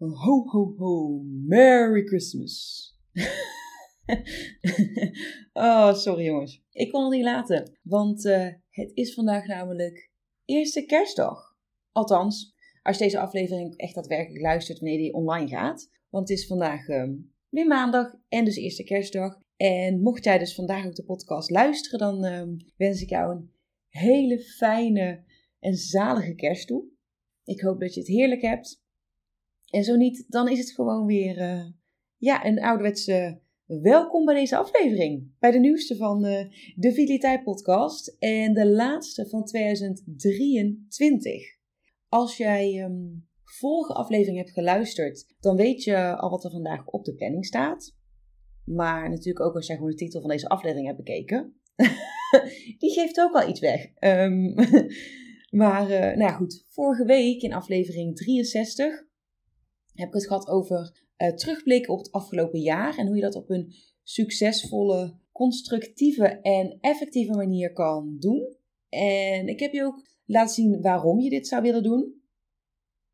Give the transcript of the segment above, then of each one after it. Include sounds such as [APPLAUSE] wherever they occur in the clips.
Ho ho ho, Merry Christmas. [LAUGHS] oh, sorry jongens. Ik kon het niet laten, want uh, het is vandaag namelijk eerste kerstdag. Althans, als je deze aflevering echt daadwerkelijk luistert wanneer die online gaat. Want het is vandaag um, weer maandag en dus eerste kerstdag. En mocht jij dus vandaag ook de podcast luisteren, dan um, wens ik jou een hele fijne en zalige kerst toe. Ik hoop dat je het heerlijk hebt. En zo niet, dan is het gewoon weer uh, ja, een ouderwetse welkom bij deze aflevering. Bij de nieuwste van uh, de Vitaliteit Podcast en de laatste van 2023. Als jij um, vorige aflevering hebt geluisterd, dan weet je al wat er vandaag op de planning staat. Maar natuurlijk ook als jij gewoon de titel van deze aflevering hebt bekeken. [LAUGHS] Die geeft ook al iets weg. Um, [LAUGHS] maar nou ja, goed. Vorige week in aflevering 63 heb ik het gehad over uh, terugblikken op het afgelopen jaar en hoe je dat op een succesvolle, constructieve en effectieve manier kan doen. En ik heb je ook laten zien waarom je dit zou willen doen.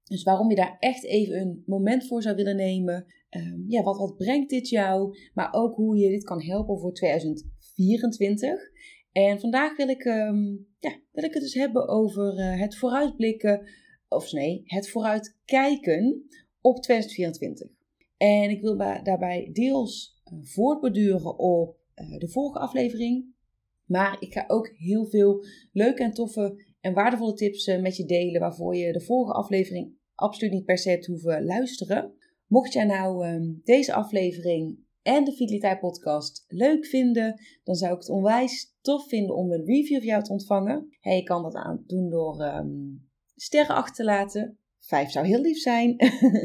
Dus waarom je daar echt even een moment voor zou willen nemen. Um, ja, wat, wat brengt dit jou? Maar ook hoe je dit kan helpen voor 2024. En vandaag wil ik, um, ja, wil ik het dus hebben over uh, het vooruitblikken. Of nee, het vooruitkijken op 2024. En ik wil daarbij deels uh, voortborduren op uh, de vorige aflevering. Maar ik ga ook heel veel leuke en toffe en waardevolle tips uh, met je delen. Waarvoor je de vorige aflevering absoluut niet per se hebt hoeven luisteren. Mocht jij nou um, deze aflevering en de Vitaliteit Podcast leuk vinden, dan zou ik het onwijs tof vinden om een review van jou te ontvangen. Hey, je kan dat aan doen door um, sterren achter te laten. Vijf zou heel lief zijn.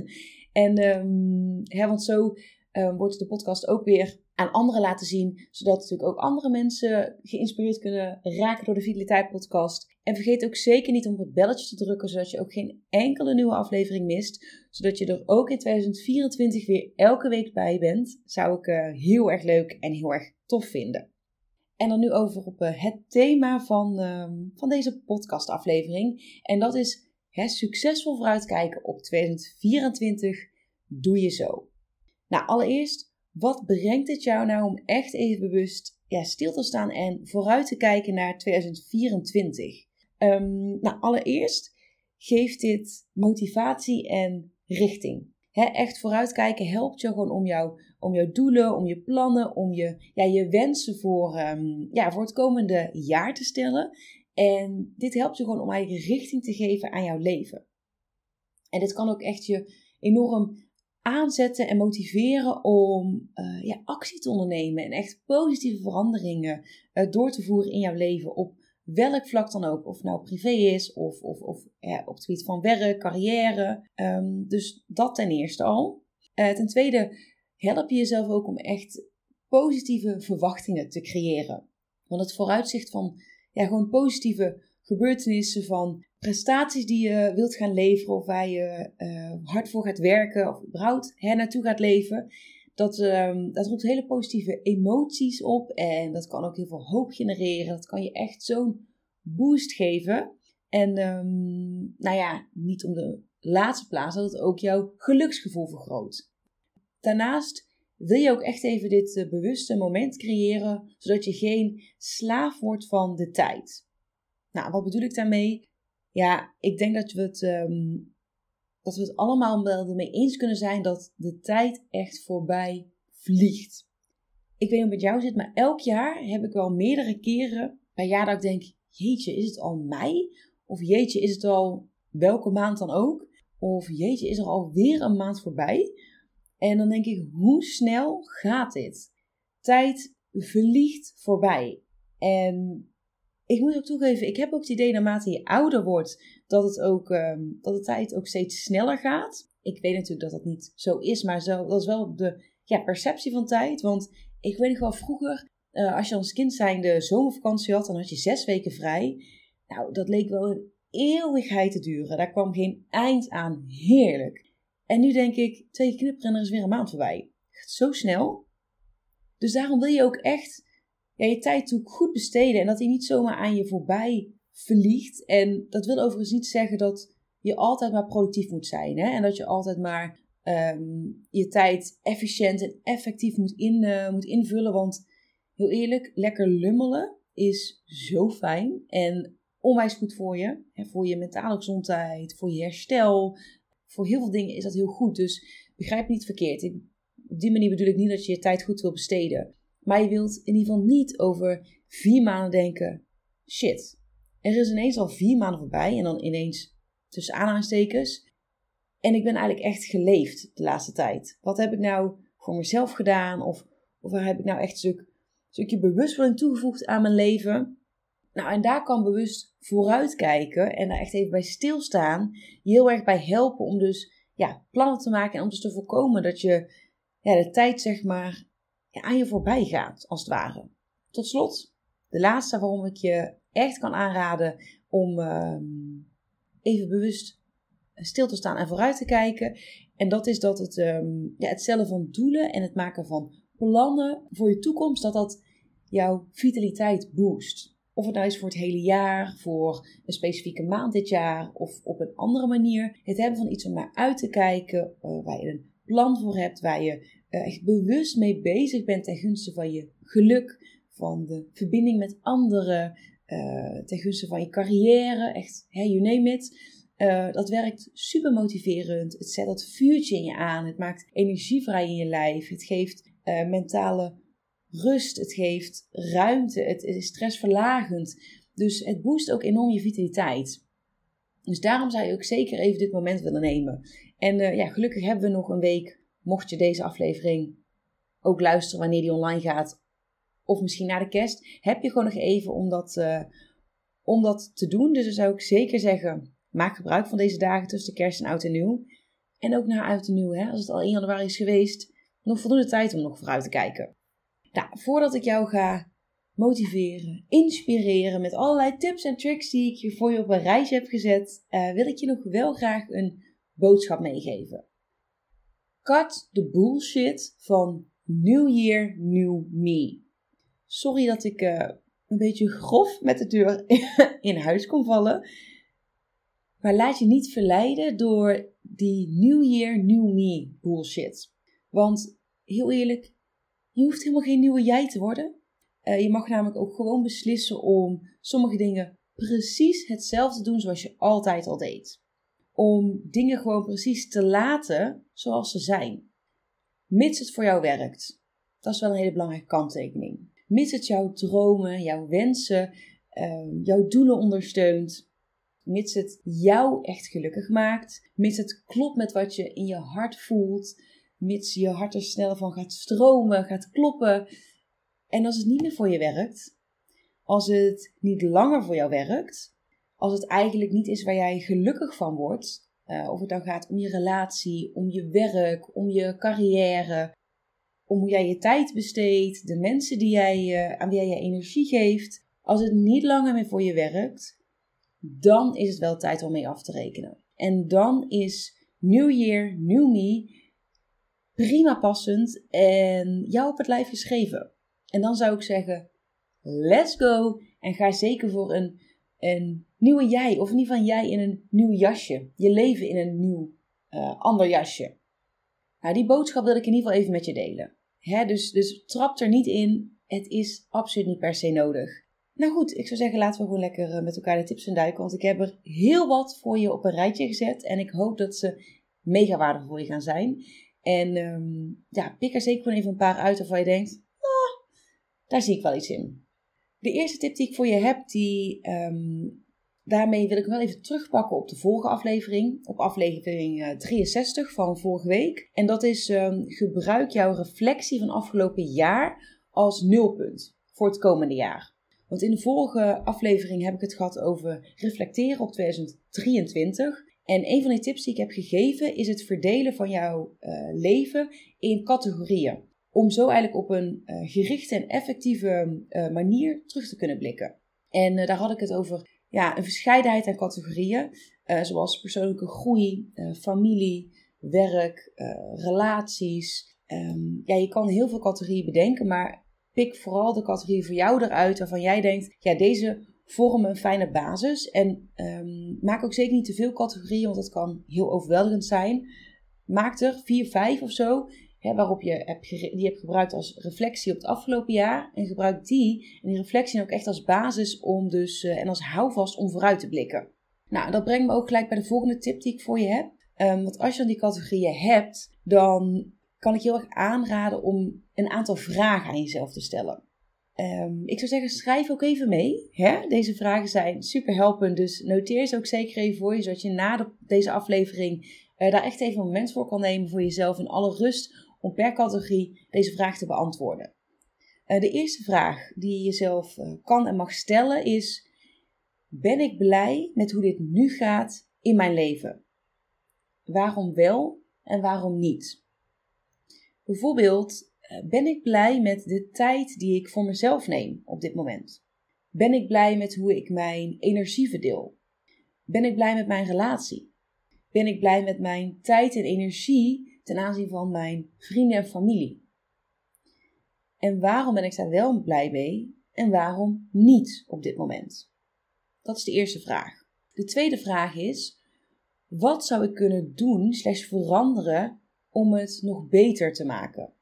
[LAUGHS] en um, hè, want zo um, wordt de podcast ook weer aan anderen laten zien, zodat natuurlijk ook andere mensen geïnspireerd kunnen raken door de Vitaliteit Podcast. En vergeet ook zeker niet om het belletje te drukken, zodat je ook geen enkele nieuwe aflevering mist. Zodat je er ook in 2024 weer elke week bij bent. Zou ik uh, heel erg leuk en heel erg tof vinden. En dan nu over op uh, het thema van, uh, van deze podcastaflevering. En dat is hè, succesvol vooruitkijken op 2024. Doe je zo. Nou, allereerst, wat brengt het jou nou om echt even bewust ja, stil te staan en vooruit te kijken naar 2024? Um, nou, allereerst geeft dit motivatie en richting. He, echt vooruitkijken helpt je gewoon om, jou, om jouw doelen, om je plannen, om je, ja, je wensen voor, um, ja, voor het komende jaar te stellen. En dit helpt je gewoon om eigenlijk richting te geven aan jouw leven. En dit kan ook echt je enorm aanzetten en motiveren om uh, ja, actie te ondernemen en echt positieve veranderingen uh, door te voeren in jouw leven op welk vlak dan ook. Of nou privé is of, of, of op het gebied van werk, carrière. Um, dus dat ten eerste al. Uh, ten tweede help je jezelf ook om echt positieve verwachtingen te creëren. Want het vooruitzicht van ja, gewoon positieve gebeurtenissen van prestaties die je wilt gaan leveren of waar je uh, hard voor gaat werken of überhaupt naartoe gaat leven. Dat, um, dat roept hele positieve emoties op en dat kan ook heel veel hoop genereren. Dat kan je echt zo'n boost geven. En um, nou ja, niet om de laatste plaats dat het ook jouw geluksgevoel vergroot. Daarnaast wil je ook echt even dit uh, bewuste moment creëren, zodat je geen slaaf wordt van de tijd. Nou, wat bedoel ik daarmee? Ja, ik denk dat we het, um, dat we het allemaal wel ermee eens kunnen zijn dat de tijd echt voorbij vliegt. Ik weet niet hoe het met jou zit, maar elk jaar heb ik wel meerdere keren per jaar dat ik denk: jeetje, is het al mei? Of jeetje, is het al welke maand dan ook? Of jeetje, is er alweer een maand voorbij? En dan denk ik: hoe snel gaat dit? Tijd vliegt voorbij. En ik moet ook toegeven, ik heb ook het idee naarmate je ouder wordt, dat, het ook, ehm, dat de tijd ook steeds sneller gaat. Ik weet natuurlijk dat dat niet zo is, maar zo, dat is wel de ja, perceptie van tijd. Want ik weet nog wel vroeger, uh, als je als kind zijnde zomervakantie had, dan had je zes weken vrij. Nou, dat leek wel een eeuwigheid te duren. Daar kwam geen eind aan. Heerlijk. En nu denk ik, twee knipperen er is weer een maand voorbij. Het gaat zo snel. Dus daarom wil je ook echt ja, je tijd goed besteden. En dat die niet zomaar aan je voorbij vliegt. En dat wil overigens niet zeggen dat je altijd maar productief moet zijn. Hè? En dat je altijd maar ehm, je tijd efficiënt en effectief moet, in, uh, moet invullen. Want heel eerlijk, lekker lummelen is zo fijn. En onwijs goed voor je. Hè? Voor je mentale gezondheid, voor je herstel. Voor heel veel dingen is dat heel goed. Dus begrijp niet verkeerd. op die manier bedoel ik niet dat je je tijd goed wil besteden. Maar je wilt in ieder geval niet over vier maanden denken: shit, er is ineens al vier maanden voorbij en dan ineens tussen aanhalingstekens. En ik ben eigenlijk echt geleefd de laatste tijd. Wat heb ik nou voor mezelf gedaan? Of, of waar heb ik nou echt een stuk, stukje bewustwording toegevoegd aan mijn leven? Nou, en daar kan bewust vooruitkijken en daar echt even bij stilstaan heel erg bij helpen om dus ja, plannen te maken en om dus te voorkomen dat je ja, de tijd zeg maar aan je voorbij gaat, als het ware. Tot slot, de laatste waarom ik je echt kan aanraden om ehm, even bewust stil te staan en vooruit te kijken. En dat is dat het, um, ja, het stellen van doelen en het maken van plannen voor je toekomst, dat dat jouw vitaliteit boost. Of het nou is voor het hele jaar, voor een specifieke maand dit jaar of op een andere manier. Het hebben van iets om naar uit te kijken, uh, waar je een plan voor hebt, waar je uh, echt bewust mee bezig bent ten gunste van je geluk, van de verbinding met anderen, uh, ten gunste van je carrière, echt, hey, you name it. Dat werkt super motiverend. Het zet dat vuurtje in je aan. Het maakt energie vrij in je lijf. Het geeft uh, mentale rust. Het geeft ruimte. Het is stressverlagend. Dus het boost ook enorm je vitaliteit. Dus daarom zou je ook zeker even dit moment willen nemen. En uh, ja, gelukkig hebben we nog een week. Mocht je deze aflevering ook luisteren wanneer die online gaat, of misschien na de kerst, heb je gewoon nog even om dat, uh, om dat te doen. Dus dan zou ik zeker zeggen, maak gebruik van deze dagen tussen de kerst en oud en nieuw. En ook na oud en nieuw, hè, als het al 1 januari is geweest, nog voldoende tijd om nog vooruit te kijken. Nou, voordat ik jou ga motiveren, inspireren met allerlei tips en tricks die ik je voor je op een reisje heb gezet, uh, wil ik je nog wel graag een boodschap meegeven. Cut the bullshit van New Year, New Me. Sorry dat ik uh, een beetje grof met de deur [LAUGHS] in huis kon vallen. Maar laat je niet verleiden door die New Year, New Me bullshit. Want heel eerlijk, je hoeft helemaal geen nieuwe jij te worden. Uh, je mag namelijk ook gewoon beslissen om sommige dingen precies hetzelfde te doen zoals je altijd al deed. Om dingen gewoon precies te laten zoals ze zijn. Mits het voor jou werkt. Dat is wel een hele belangrijke kanttekening mits het jouw dromen, jouw wensen, uh, jouw doelen ondersteunt, mits het jou echt gelukkig maakt, mits het klopt met wat je in je hart voelt, mits je hart er sneller van gaat stromen, gaat kloppen. En als het niet meer voor je werkt, als het niet langer voor jou werkt, als het eigenlijk niet is waar jij gelukkig van wordt, uh, of het dan gaat om je relatie, om je werk, om je carrière, om hoe jij je tijd besteedt, de mensen die jij, uh, aan wie jij je energie geeft. Als het niet langer meer voor je werkt, dan is het wel tijd om mee af te rekenen. En dan is New Year, New Me prima passend en jou op het lijf geschreven. En dan zou ik zeggen, let's go en ga zeker voor een, een nieuwe jij, of in ieder geval jij in een nieuw jasje. Je leven in een nieuw, uh, ander jasje. Nou, die boodschap wil ik in ieder geval even met je delen. Hè, dus, dus trap er niet in. Het is absoluut niet per se nodig. Nou goed, ik zou zeggen, laten we gewoon lekker eh, met elkaar de tips induiken. Want ik heb er heel wat voor je op een rijtje gezet. En ik hoop dat ze mega waardevol voor je gaan zijn. En um, ja, pik er zeker gewoon even een paar uit waarvan je denkt, ah, daar zie ik wel iets in. De eerste tip die ik voor je heb, die um, daarmee wil ik wel even terugpakken op de vorige aflevering, op aflevering 63 eh, van vorige week. En dat is um, gebruik jouw reflectie van afgelopen jaar als nulpunt voor het komende jaar. Want in de vorige aflevering heb ik het gehad over reflecteren op 2023. En een van de tips die ik heb gegeven is het verdelen van jouw uh, leven in categorieën. Om zo eigenlijk op een uh, gerichte en effectieve uh, manier terug te kunnen blikken. En daar had ik het over ja, een verscheidenheid aan categorieën. zoals persoonlijke groei, familie, werk, relaties. Um, ja, je kan heel veel categorieën bedenken, maar pik vooral de categorie voor jou eruit waarvan jij denkt, ja, deze vormen een fijne basis. En um, maak ook zeker niet te veel categorieën, want dat kan heel overweldigend zijn. Maak er vier, vijf of zo, hè, waarop je hebt die hebt gebruikt als reflectie op het afgelopen jaar. En gebruik die en die reflectie ook echt als basis om dus, uh, en als houvast om vooruit te blikken. Nou, dat brengt me ook gelijk bij de volgende tip die ik voor je heb. Um, want als je dan die categorieën hebt, dan kan ik je heel erg aanraden om een aantal vragen aan jezelf te stellen. Um, ik zou zeggen, schrijf ook even mee. Hè? Deze vragen zijn super helpend, dus noteer ze ook zeker even voor je, zodat je na de, deze aflevering uh, daar echt even een moment voor kan nemen voor jezelf in alle rust om per categorie deze vraag te beantwoorden. Uh, de eerste vraag die je jezelf uh, kan en mag stellen is: Ben ik blij met hoe dit nu gaat in mijn leven? Waarom wel en waarom niet? Bijvoorbeeld, eh, ben ik blij met de tijd die ik voor mezelf neem op dit moment? Ben ik blij met hoe ik mijn energie verdeel? Ben ik blij met mijn relatie? Ben ik blij met mijn tijd en energie ten aanzien van mijn vrienden en familie? En waarom ben ik daar wel blij mee en waarom niet op dit moment? Dat is de eerste vraag. De tweede vraag is: wat zou ik kunnen doen slash veranderen om het nog beter te maken.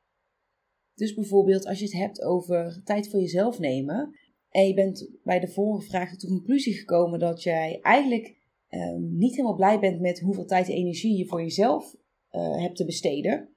Dus bijvoorbeeld als je het hebt over tijd voor jezelf nemen en je bent bij de vorige vraag tot de conclusie gekomen dat jij eigenlijk um, niet helemaal blij bent met hoeveel tijd en energie je voor jezelf uh, hebt te besteden,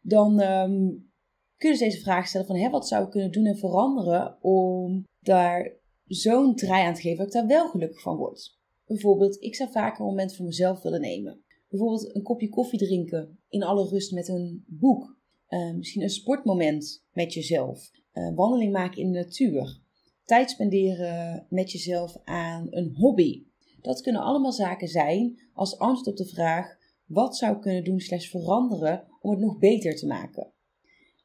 dan um, kun je dus deze vraag stellen van hè, wat zou ik kunnen doen en veranderen om daar zo'n draai aan te geven dat ik daar wel gelukkig van word. Bijvoorbeeld, ik zou vaker een moment voor mezelf willen nemen. Bijvoorbeeld een kopje koffie drinken in alle rust met een boek. Uh, misschien een sportmoment met jezelf. Uh, wandeling maken in de natuur. Tijd spenderen met jezelf aan een hobby. Dat kunnen allemaal zaken zijn als antwoord op de vraag: wat zou ik kunnen doen slash veranderen om het nog beter te maken?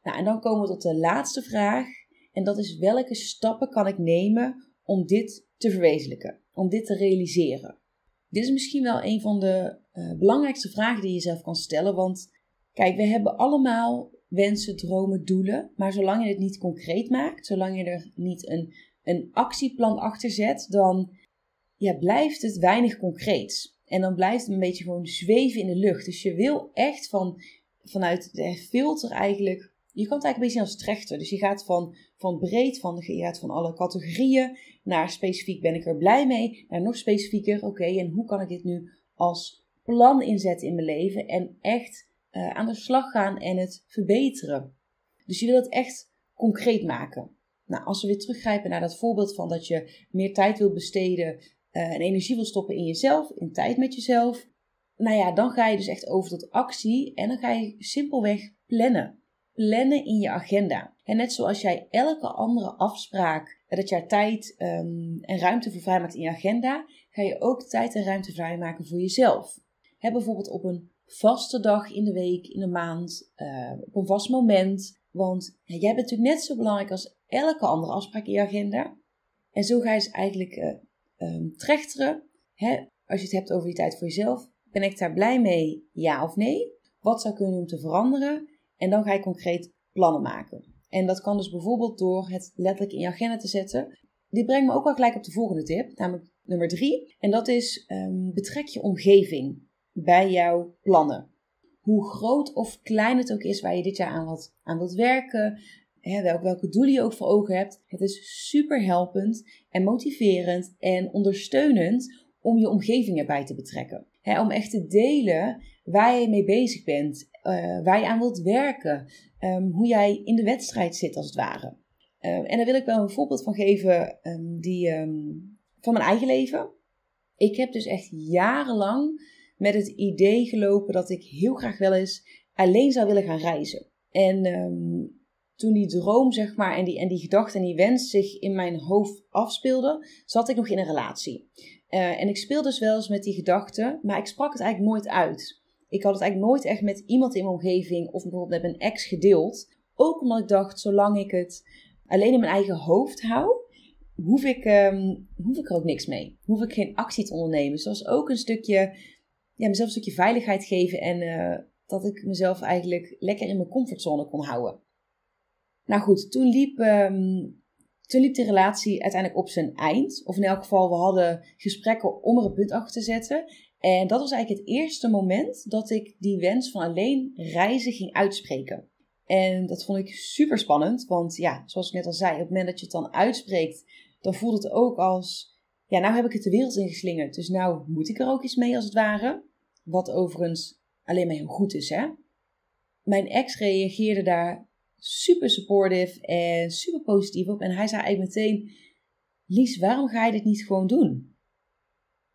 Nou, en dan komen we tot de laatste vraag. En dat is welke stappen kan ik nemen om dit te verwezenlijken? Om dit te realiseren? Dit is misschien wel een van de uh, belangrijkste vragen die je jezelf kan stellen. Want kijk, we hebben allemaal wensen, dromen, doelen. Maar zolang je het niet concreet maakt, zolang je er niet een, een actieplan achter zet, dan ja, blijft het weinig concreets. En dan blijft het een beetje gewoon zweven in de lucht. Dus je wil echt van, vanuit de filter eigenlijk. Je kan het eigenlijk een beetje als trechter. Dus je gaat van, van breed, van, je gaat van alle categorieën naar specifiek ben ik er blij mee, naar nog specifieker, oké, en hoe kan ik dit nu als plan inzetten in mijn leven en echt uh, aan de slag gaan en het verbeteren. Dus je wil het echt concreet maken. Nou, als we weer teruggrijpen naar dat voorbeeld van dat je meer tijd wil besteden uh, en energie wil stoppen in jezelf, in tijd met jezelf. Nou ja, dan ga je dus echt over tot actie en dan ga je simpelweg plannen. Plannen in je agenda. En net zoals jij elke andere afspraak, dat je tijd um, en ruimte voor vrijmaakt in je agenda, ga je ook tijd en ruimte vrijmaken voor jezelf bijvoorbeeld op een vaste dag in de week, in de maand, uh, op een vast moment. Want jij bent natuurlijk net zo belangrijk als elke andere afspraak in je agenda. En zo ga je dus eigenlijk uh, trechteren. Hè, als je het hebt over die tijd voor jezelf. Ben ik daar blij mee? Ja of nee? Wat zou kunnen om te veranderen? En dan ga je concreet plannen maken. En dat kan dus bijvoorbeeld door het letterlijk in je agenda te zetten. Dit brengt me ook wel gelijk op de volgende tip, namelijk nummer drie. En dat is um, betrek je omgeving bij jouw plannen. Hoe groot of klein het ook is waar je dit jaar aan, wat, aan wilt werken, hè, welke, doelen je ook voor ogen hebt. Het is super helpend en motiverend en ondersteunend om je omgeving erbij te betrekken. Hè, om echt te delen waar je mee bezig bent, uh, waar je aan wilt werken, um, hoe jij in de wedstrijd zit als het ware. Uh, en daar wil ik wel een voorbeeld van geven um, die, van mijn eigen leven. Ik heb dus echt jarenlang met het idee gelopen dat ik heel graag wel eens alleen zou willen gaan reizen. En um, toen die droom, zeg maar, en die, en die gedachte en die wens zich in mijn hoofd afspeelde, zat ik nog in een relatie. Uh, en ik speelde dus wel eens met die gedachten, maar ik sprak het eigenlijk nooit uit. Ik had het eigenlijk nooit echt met iemand in mijn omgeving of bijvoorbeeld met mijn ex gedeeld. Ook omdat ik dacht, zolang ik het alleen in mijn eigen hoofd hou, hoef ik, um, hoef ik er ook niks mee. Hoef ik geen actie te ondernemen. Zoals ook een stukje, ja, mezelf een stukje veiligheid geven en uh, dat ik mezelf eigenlijk lekker in mijn comfortzone kon houden. Nou goed, toen liep, um, toen liep de relatie uiteindelijk op zijn eind. Of in elk geval, we hadden gesprekken om er een punt achter te zetten. En dat was eigenlijk het eerste moment dat ik die wens van alleen reizen ging uitspreken. En dat vond ik super spannend, want ja, zoals ik net al zei, op het moment dat je het dan uitspreekt, dan voelt het ook als, ja, nou heb ik het de wereld ingeslingerd, dus nou moet ik er ook iets mee als het ware. Wat overigens alleen maar heel goed is, hè. Mijn ex reageerde daar super supportive en super positief op. En hij zei eigenlijk meteen, Lies, waarom ga je dit niet gewoon doen?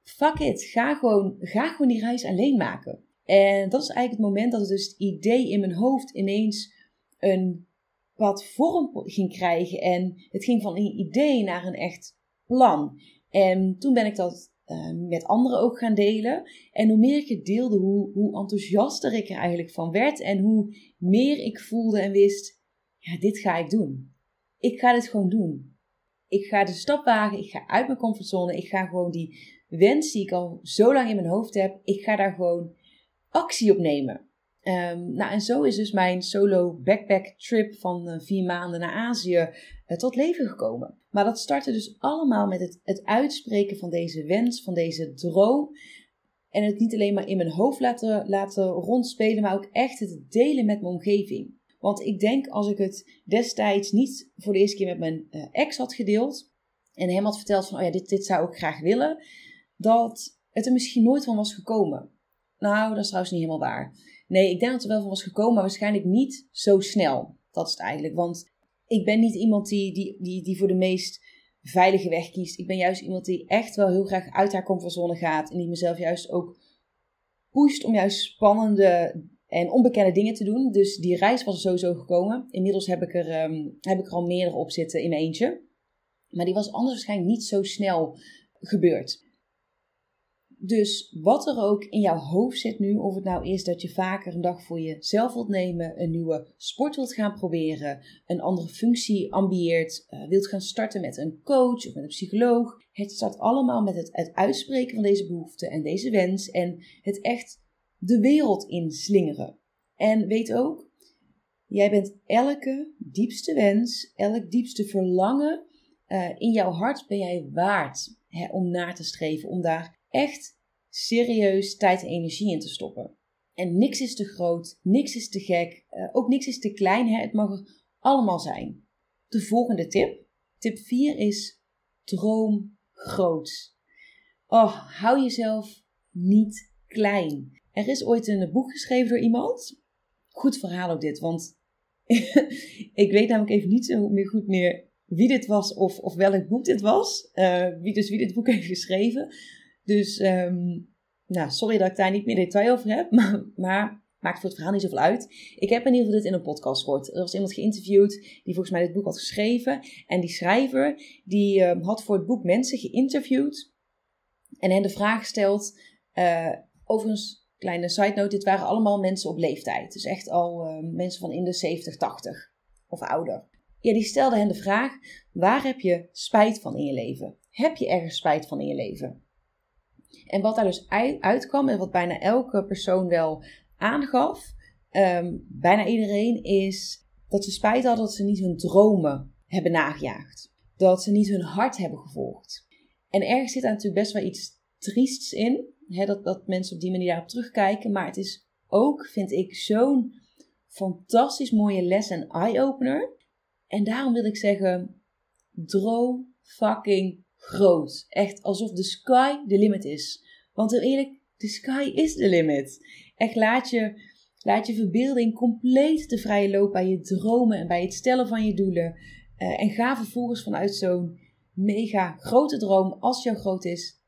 Fuck it, ga gewoon, ga gewoon die reis alleen maken. En dat is eigenlijk het moment dat het dus het idee in mijn hoofd ineens een wat vorm ging krijgen. En het ging van een idee naar een echt plan. En toen ben ik dat uh, met anderen ook gaan delen. En hoe meer ik het deelde, hoe, hoe enthousiaster ik er eigenlijk van werd. En hoe meer ik voelde en wist, ja, dit ga ik doen. Ik ga dit gewoon doen. Ik ga de stap wagen, ik ga uit mijn comfortzone. Ik ga gewoon die wens die ik al zo lang in mijn hoofd heb, ik ga daar gewoon actie op nemen. Um, nou, en zo is dus mijn solo backpack trip van uh, vier maanden naar Azië uh, tot leven gekomen. Maar dat startte dus allemaal met het, het uitspreken van deze wens, van deze droom. En het niet alleen maar in mijn hoofd laten, laten rondspelen, maar ook echt het delen met mijn omgeving. Want ik denk als ik het destijds niet voor de eerste keer met mijn uh, ex had gedeeld en hem had verteld van, oh ja, dit, dit zou ik graag willen, dat het er misschien nooit van was gekomen. Nou, dat is trouwens niet helemaal waar. Nee, ik denk dat er wel van was gekomen, maar waarschijnlijk niet zo snel. Dat is het eigenlijk. Want ik ben niet iemand die, die, die, die voor de meest veilige weg kiest. Ik ben juist iemand die echt wel heel graag uit haar comfortzone gaat. En die mezelf juist ook pusht om juist spannende en onbekende dingen te doen. Dus die reis was er sowieso gekomen. Inmiddels heb ik er, um, heb ik er al meerdere op zitten in mijn eentje. Maar die was anders waarschijnlijk niet zo snel gebeurd. Dus wat er ook in jouw hoofd zit nu, of het nou is dat je vaker een dag voor jezelf wilt nemen, een nieuwe sport wilt gaan proberen, een andere functie ambieert, uh, wilt gaan starten met een coach of met een psycholoog. Het staat allemaal met het, uitspreken van deze behoefte en deze wens en het echt de wereld inslingeren. En weet ook, jij bent elke diepste wens, elk diepste verlangen uh, in jouw hart ben jij waard om naar te streven, om daar echt serieus tijd en energie in te stoppen. En niks is te groot, niks is te gek, uh, ook niks is te klein. Hè? Het mag er allemaal zijn. De volgende tip, tip 4 is droom groot. Oh, hou jezelf niet klein. Er is ooit een boek geschreven door iemand. Goed verhaal ook dit, want [LAUGHS] ik weet namelijk even niet zo meer goed meer wie dit was of, of welk boek dit was. Uh, wie, dus wie dit boek heeft geschreven. Dus, um, nou, sorry dat ik daar niet meer detail over heb, [LAUGHS] maar, maar maakt voor het verhaal niet zoveel uit. Ik heb in ieder geval dit in een podcast gehoord. Er was iemand geïnterviewd die volgens mij dit boek had geschreven. En die schrijver, die um, had voor het boek mensen geïnterviewd en hen de vraag gesteld, uh, overigens, kleine side note, dit waren allemaal mensen op leeftijd. Dus echt al uh, mensen van in de 70, 80 of ouder. Ja, die stelde hen de vraag, waar heb je spijt van in je leven? Heb je ergens spijt van in je leven? En wat daar dus uitkwam en wat bijna elke persoon wel aangaf, um, bijna iedereen, is dat ze spijt hadden dat ze niet hun dromen hebben nagejaagd. Dat ze niet hun hart hebben gevolgd. En ergens zit daar natuurlijk best wel iets triests in, hè, dat, dat mensen op die manier daarop terugkijken. Maar het is ook, vind ik, zo'n fantastisch mooie les en eye-opener. En daarom wil ik zeggen, droom fucking groot. Echt alsof de sky the limit is. Want heel eerlijk, de sky is the limit. Echt laat je, laat je verbeelding compleet de vrije loop bij je dromen en bij het stellen van je doelen. Uh, en ga vervolgens vanuit zo'n mega grote droom, als jouw groot is.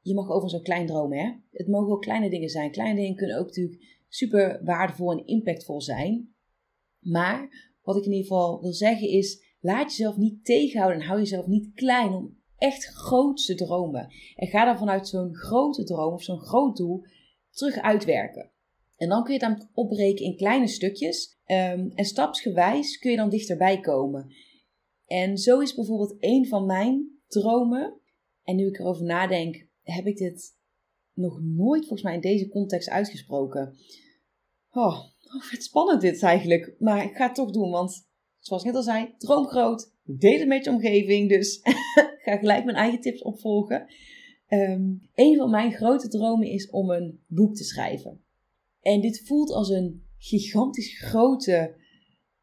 Je mag over zo'n klein dromen, hè? Het mogen ook kleine dingen zijn. Kleine dingen kunnen ook natuurlijk super waardevol en impactvol zijn. Maar wat ik in ieder geval wil zeggen is, laat jezelf niet tegenhouden en hou jezelf niet klein om echt groot te dromen. En ga dan vanuit zo'n grote droom of zo'n groot doel terug uitwerken. En dan kun je het opbreken in kleine stukjes. Um, en stapsgewijs kun je dan dichterbij komen. En zo is bijvoorbeeld een van mijn dromen. En nu ik erover nadenk, heb ik dit nog nooit volgens mij in deze context uitgesproken. Oh [LAUGHS] wat spannend dit eigenlijk. Maar ik ga het toch doen, want zoals ik net al zei, droom groot. Deel het met je omgeving. Dus [LAUGHS] ga gelijk mijn eigen tips opvolgen. Um, een van mijn grote dromen is om een boek te schrijven. En dit voelt als een gigantisch grote,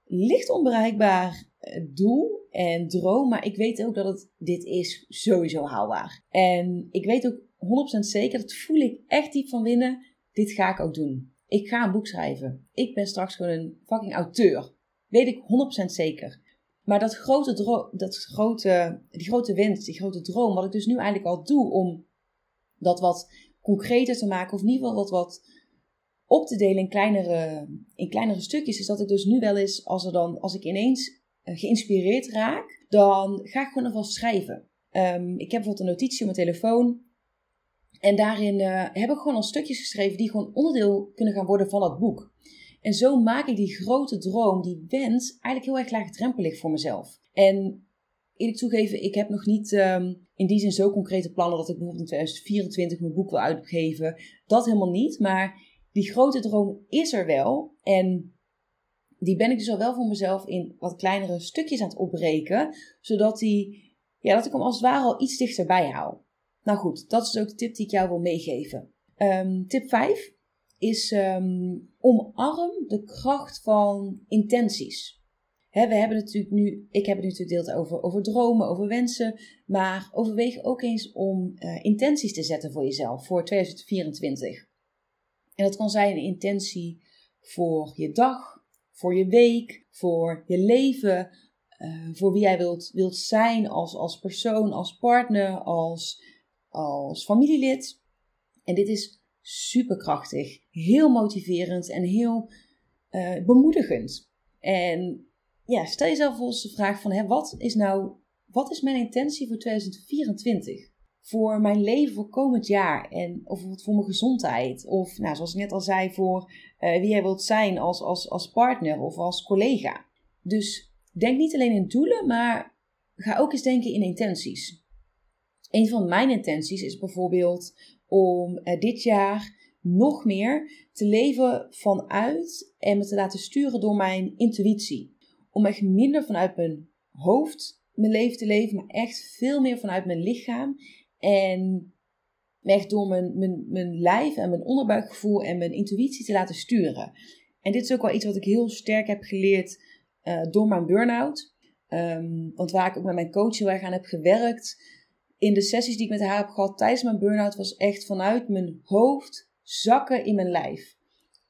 licht onbereikbaar eh, doel en droom. Maar ik weet ook dat het dit is sowieso haalbaar. En ik weet ook 100% zeker, dat voel ik echt diep van binnen. Dit ga ik ook doen. Ik ga een boek schrijven. Ik ben straks gewoon een fucking auteur. Weet ik 100% zeker. Maar dat grote, dat grote, die grote wens, die grote droom, wat ik dus nu eigenlijk al doe om dat wat concreter te maken, of in ieder geval wat, wat op te delen in kleinere, in kleinere stukjes, is dat ik dus nu wel eens, als, er dan, als ik ineens eh, geïnspireerd raak, dan ga ik gewoon alvast schrijven. Um, ik heb bijvoorbeeld een notitie op mijn telefoon. En daarin uh, heb ik gewoon al stukjes geschreven die gewoon onderdeel kunnen gaan worden van dat boek. En zo maak ik die grote droom, die wens, eigenlijk heel erg laagdrempelig voor mezelf. En eerlijk toegeven, ik heb nog niet um, in die zin zo concrete plannen dat ik bijvoorbeeld in 2024 mijn boek wil uitgeven. Dat helemaal niet. Maar die grote droom is er wel. En die ben ik dus al wel voor mezelf in wat kleinere stukjes aan het opbreken. Zodat die, ja, dat ik hem als het ware al iets dichterbij hou. Nou goed, dat is ook de tip die ik jou wil meegeven. Um, tip 5 is um, omarm de kracht van intenties. we hebben natuurlijk nu, ik heb het natuurlijk deelt over, over dromen, over wensen, maar overweeg ook eens om uh, intenties te zetten voor jezelf voor 2024. En dat kan zijn een intentie voor je dag, voor je week, voor je leven, uh, voor wie jij wilt, wilt zijn als, als persoon, als partner, als, als familielid. En dit is superkrachtig, heel motiverend en heel uh, bemoedigend. En ja, stel jezelf eens de vraag van, hè, wat is nou, wat is mijn intentie voor 2024? Voor mijn leven voor komend jaar en of voor mijn gezondheid of, nou, zoals ik net al zei, voor uh, wie jij wilt zijn als, als, als partner of als collega. Dus denk niet alleen in doelen, maar ga ook eens denken in intenties. Een van mijn intenties is bijvoorbeeld om uh, dit jaar nog meer te leven vanuit en me te laten sturen door mijn intuïtie. Om echt minder vanuit mijn hoofd mijn leven te leven, maar echt veel meer vanuit mijn lichaam. En echt door mijn, mijn, mijn lijf en mijn onderbuikgevoel en mijn intuïtie te laten sturen. En dit is ook wel iets wat ik heel sterk heb geleerd uh, door mijn burn-out. Um, want waar ik ook met mijn coach heel erg aan heb gewerkt, in de sessies die ik met haar heb gehad tijdens mijn burn-out was echt vanuit mijn hoofd zakken in mijn lijf.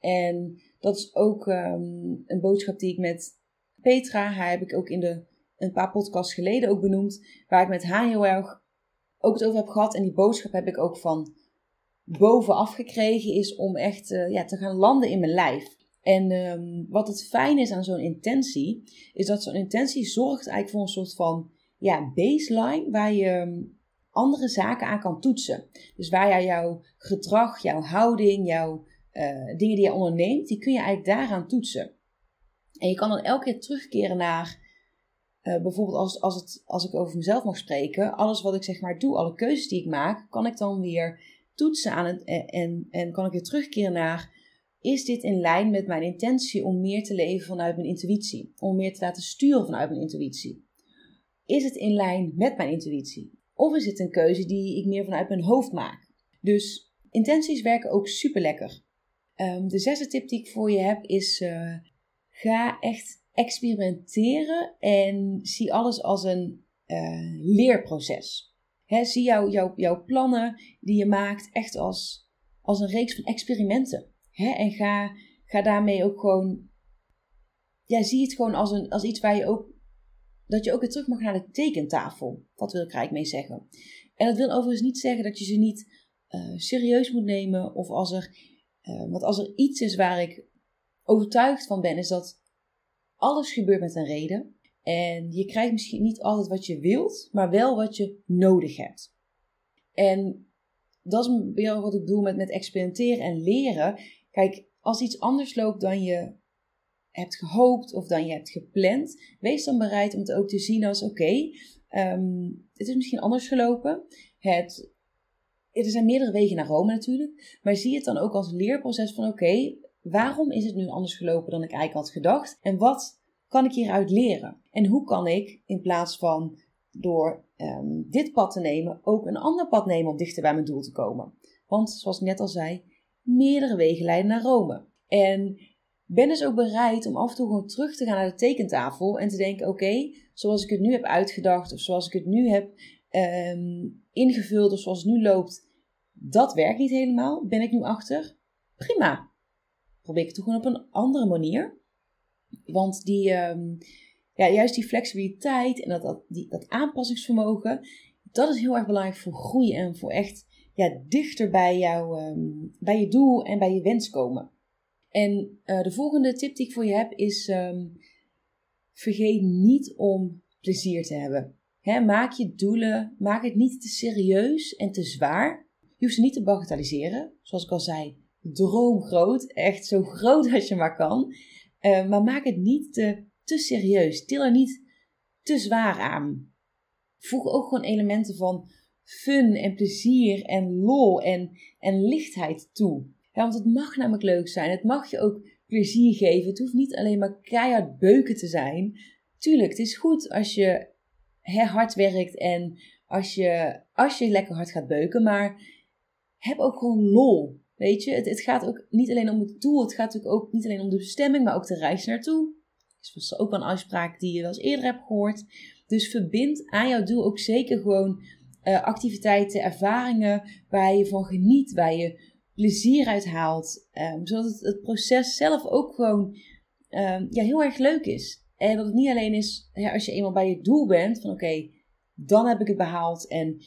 En dat is ook um, een boodschap die ik met Petra, haar heb ik ook in de, een paar podcasts geleden ook benoemd, waar ik met haar heel erg ook het over heb gehad. En die boodschap heb ik ook van bovenaf gekregen, is om echt uh, ja, te gaan landen in mijn lijf. En um, wat het fijn is aan zo'n intentie, is dat zo'n intentie zorgt eigenlijk voor een soort van ja, baseline waar je andere zaken aan kan toetsen. Dus waar jij jouw gedrag, jouw houding, jouw uh, dingen die je onderneemt, die kun je eigenlijk daaraan toetsen. En je kan dan elke keer terugkeren naar, uh, bijvoorbeeld als, als, het, als ik over mezelf mag spreken, alles wat ik zeg maar doe, alle keuzes die ik maak, kan ik dan weer toetsen aan het, en, en kan ik weer terugkeren naar, is dit in lijn met mijn intentie om meer te leven vanuit mijn intuïtie? Om meer te laten sturen vanuit mijn intuïtie? Is het in lijn met mijn intuïtie? Of is het een keuze die ik meer vanuit mijn hoofd maak? Dus intenties werken ook super lekker. Um, de zesde tip die ik voor je heb is: uh, ga echt experimenteren en zie alles als een uh, leerproces. Zie jou, jou, jouw plannen die je maakt echt als, als een reeks van experimenten. En ga, ga daarmee ook gewoon. Ja, zie het gewoon als, een, als iets waar je ook dat je ook weer terug mag naar de tekentafel. Dat wil ik eigenlijk mee zeggen. En dat wil overigens niet zeggen dat je ze niet uh, serieus moet nemen. Of als er, uh, want als er iets is waar ik overtuigd van ben, is dat alles gebeurt met een reden. En je krijgt misschien niet altijd wat je wilt, maar wel wat je nodig hebt. En dat is wat ik bedoel met, met experimenteren en leren. Kijk, als iets anders loopt dan je hebt gehoopt of dan je hebt gepland, wees dan bereid om het ook te zien als: oké, ehm, het is misschien anders gelopen. Het, er zijn meerdere wegen naar Rome natuurlijk, maar zie het dan ook als leerproces van: oké, waarom is het nu anders gelopen dan ik eigenlijk had gedacht? En wat kan ik hieruit leren? En hoe kan ik in plaats van door ehm, dit pad te nemen, ook een ander pad nemen om dichter bij mijn doel te komen? Want zoals ik net al zei, meerdere wegen leiden naar Rome. En ben dus ook bereid om af en toe gewoon terug te gaan naar de tekentafel en te denken: oké, zoals ik het nu heb uitgedacht, of zoals ik het nu heb ehm, ingevuld, of zoals het nu loopt, dat werkt niet helemaal. Ben ik nu achter? Prima. Probeer ik het gewoon op een andere manier. Want die, ehm, ja, juist die flexibiliteit en dat, dat, die, dat aanpassingsvermogen, dat is heel erg belangrijk voor groei en voor echt ja, dichter bij, jou, ehm, bij je doel en bij je wens komen. En uh, de volgende tip die ik voor je heb is: um, vergeet niet om plezier te hebben. He, maak je doelen, maak het niet te serieus en te zwaar. Je hoeft ze niet te bagatelliseren. Zoals ik al zei, droom groot. Echt zo [LAUGHS] groot als je maar kan. Uh, maar maak het niet te, te serieus. Til er niet te zwaar aan. Voeg ook gewoon elementen van fun en plezier en lol en, en lichtheid toe. Ja, want het mag namelijk leuk zijn. Het mag je ook plezier geven. Het hoeft niet alleen maar keihard beuken te zijn. Tuurlijk, het is goed als je hard werkt en als je, als je lekker hard gaat beuken. Maar heb ook gewoon lol. Weet je, het, het gaat ook niet alleen om het doel. Het gaat natuurlijk ook niet alleen om de bestemming, maar ook de reis naartoe. Dat is ook een afspraak die je wel eens eerder hebt gehoord. Dus verbind aan jouw doel ook zeker gewoon uh, activiteiten, ervaringen waar je van geniet, waar je plezier uit haalt. Um, zodat het, het, proces zelf ook gewoon um, ja, heel erg leuk is. En dat het niet alleen is als je eenmaal bij je doel bent, van oké, dan heb ik het behaald. En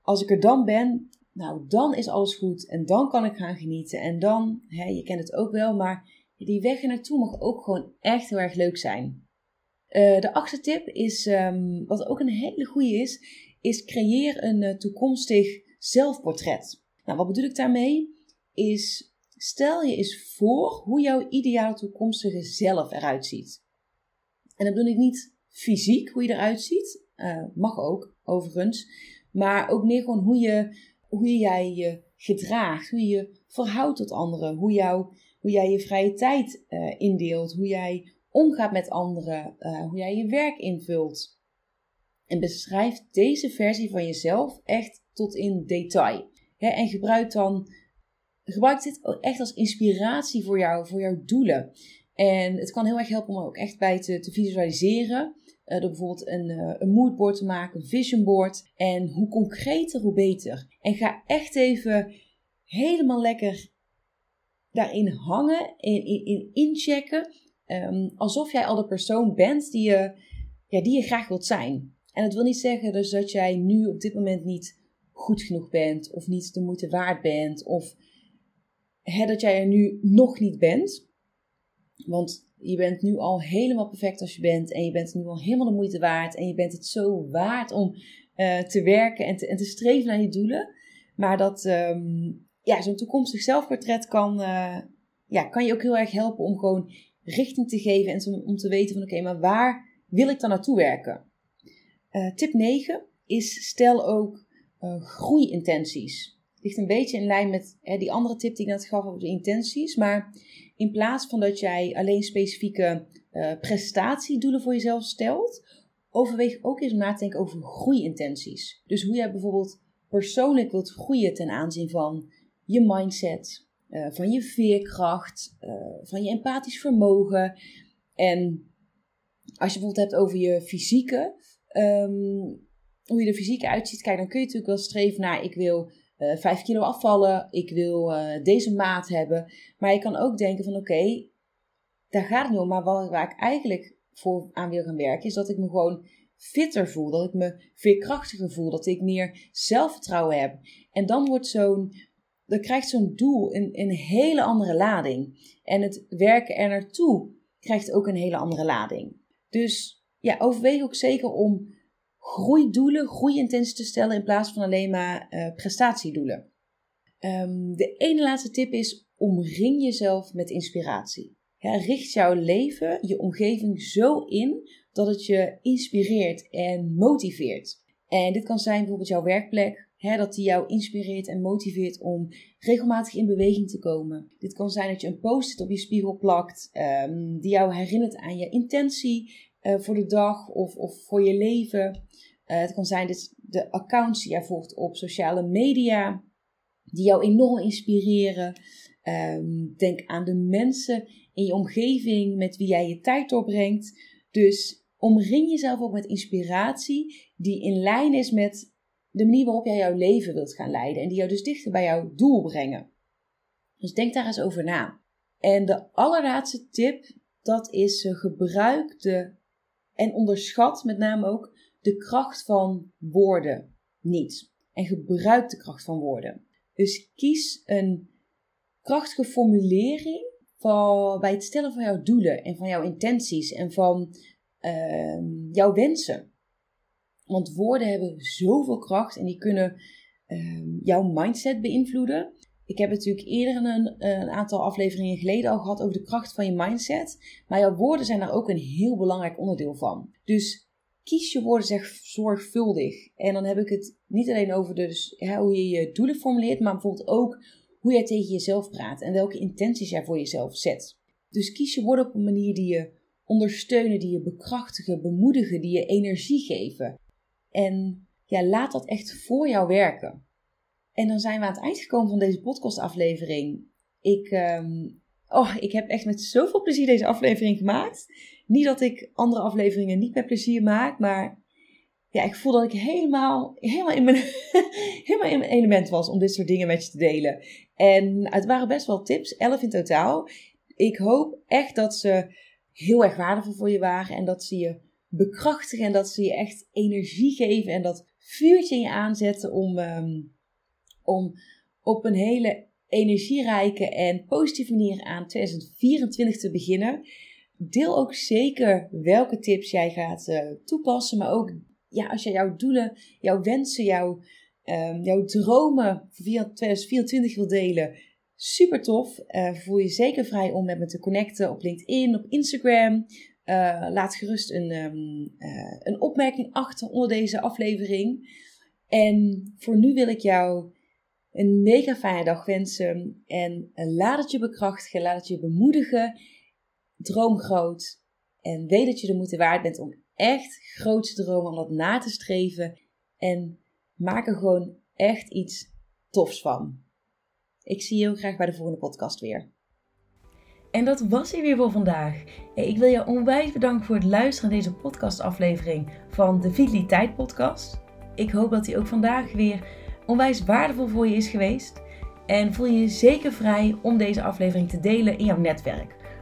als ik er dan ben, nou dan is alles goed. En dan kan ik gaan genieten. En dan, hè, je kent het ook wel, maar die weg naartoe mag ook gewoon echt heel erg leuk zijn. Uh, de achtste tip is, um, wat ook een hele goede is, is creëer een uh, toekomstig zelfportret. Nou, wat bedoel ik daarmee? Is stel je eens voor hoe jouw ideale toekomstige zelf eruit ziet. En dan bedoel ik niet fysiek hoe je eruit ziet, uh, mag ook overigens, maar ook meer gewoon hoe, je, hoe jij je gedraagt, hoe je je verhoudt tot anderen, hoe, jou, hoe jij je vrije tijd uh, indeelt, hoe jij omgaat met anderen, uh, hoe jij je werk invult. En beschrijf deze versie van jezelf echt tot in detail. en gebruik dan gebruik dit echt als inspiratie voor jou, voor jouw doelen. En het kan heel erg helpen om er ook echt bij te, te visualiseren. Uh, door bijvoorbeeld een, uh, een moodboard te maken, een vision board. En hoe concreter, hoe beter. En ga echt even helemaal lekker daarin hangen, in, in, in inchecken. Um, alsof jij al de persoon bent die je, ja, die je graag wilt zijn. En dat wil niet zeggen dus dat jij nu op dit moment niet goed genoeg bent, of niet de moeite waard bent, of dat jij er nu nog niet bent. Want je bent nu al helemaal perfect als je bent. En je bent nu al helemaal de moeite waard. En je bent het zo waard om uh, te werken en te, en te streven naar je doelen. Maar dat um, ja, zo'n toekomstig zelfportret kan, uh, ja, kan je ook heel erg helpen om gewoon richting te geven. En om, te weten van oké, maar waar wil ik dan naartoe werken? Uh, tip 9 is stel ook groeiintenties ligt een beetje in lijn met hè, die andere tip die ik net gaf over de intenties. Maar in plaats van dat jij alleen specifieke uh, prestatiedoelen voor jezelf stelt, overweeg ook eens na te denken over groeiintenties. Dus hoe jij bijvoorbeeld persoonlijk wilt groeien ten aanzien van je mindset, uh, van je veerkracht, uh, van je empathisch vermogen. En als je bijvoorbeeld hebt over je fysieke, um, hoe je er fysiek uitziet, kijk, dan kun je natuurlijk wel streven naar ik wil eh, 5 kilo afvallen, ik wil uh, deze maat hebben. Maar je kan ook denken van oké, daar gaat het niet om. Maar waar, waar ik eigenlijk voor aan wil gaan werken, is dat ik me gewoon fitter voel. Dat ik me veerkrachtiger voel. Dat ik meer zelfvertrouwen heb. En dan wordt zo'n, dan krijgt zo'n doel een, een hele andere lading. En het werken er naartoe krijgt ook een hele andere lading. Dus ja, overweeg ook zeker om groeidoelen, groeiintenties te stellen in plaats van alleen maar uh, prestatiedoelen. Um, de ene laatste tip is: omring jezelf met inspiratie. richt jouw leven, je omgeving zo in dat het je inspireert en motiveert. En dit kan zijn bijvoorbeeld jouw werkplek, dat die jou inspireert en motiveert om regelmatig in beweging te komen. Dit kan zijn dat je een post-it op je spiegel plakt, um, die jou herinnert aan je intentie uh, voor de dag of, of voor je leven. Uh, het kan zijn dat de accounts die jij volgt op sociale media, die jou enorm inspireren. Um, denk aan de mensen in je omgeving met wie jij je tijd doorbrengt. Dus omring jezelf ook met inspiratie die in lijn is met de manier waarop jij jouw leven wilt gaan leiden en die jou dus dichter bij jouw doel brengen. Dus denk daar eens over na. En de allerlaatste tip, dat is uh, gebruik de en onderschat met name ook de kracht van woorden niet. En gebruik de kracht van woorden. Dus kies een krachtige formulering van, bij het stellen van jouw doelen en van jouw intenties en van uh, jouw wensen. Want woorden hebben zoveel kracht en die kunnen uh, jouw mindset beïnvloeden. Ik heb natuurlijk eerder een, een, aantal afleveringen geleden al gehad over de kracht van je mindset. Maar jouw woorden zijn daar ook een heel belangrijk onderdeel van. Dus kies je woorden zeg zorgvuldig. En dan heb ik het niet alleen over dus, hoe je je doelen formuleert, maar bijvoorbeeld ook hoe jij tegen jezelf praat en welke intenties jij voor jezelf zet. Dus kies je woorden op een manier die je ondersteunen, die je bekrachtigen, bemoedigen, die je energie geven. En ja, laat dat echt voor jou werken. En dan zijn we aan het eind gekomen van deze podcastaflevering. Ik, um, oh, ik heb echt met zoveel plezier deze aflevering gemaakt. Niet dat ik andere afleveringen niet met plezier maak, maar ja, ik voel dat ik helemaal, helemaal, in mijn, [LAUGHS] helemaal in mijn element was om dit soort dingen met je te delen. En het waren best wel tips, 11 in totaal. Ik hoop echt dat ze heel erg waardevol voor je waren en dat ze je bekrachtigen en dat ze je echt energie geven en dat vuurtje in je aanzetten om, um, om op een hele energierijke en positieve manier aan 2024 te beginnen. Deel ook zeker welke tips jij gaat uh, toepassen, maar ook ja, als je jouw doelen, jouw wensen, jouw, um, jouw dromen voor 2024 wil delen. Super tof. Uh, voel je zeker vrij om met me te connecten op LinkedIn, op Instagram. Uh, laat gerust een, uh, een opmerking achter onder deze aflevering. En voor nu wil ik jou een mega fijne dag wensen. En laat het je bekrachtigen, laat het je bemoedigen. Droom groot. En weet dat je er moeite waard bent om echt grootste dromen, om dat na te streven. En maak er gewoon echt iets tofs van. Ik zie je heel graag bij de volgende podcast weer. En dat was hij weer voor vandaag. Ik wil je onwijs bedanken voor het luisteren naar deze podcastaflevering van de Vitaliteit Podcast. Ik hoop dat hij ook vandaag weer onwijs waardevol voor je is geweest. En voel je je zeker vrij om deze aflevering te delen in jouw netwerk.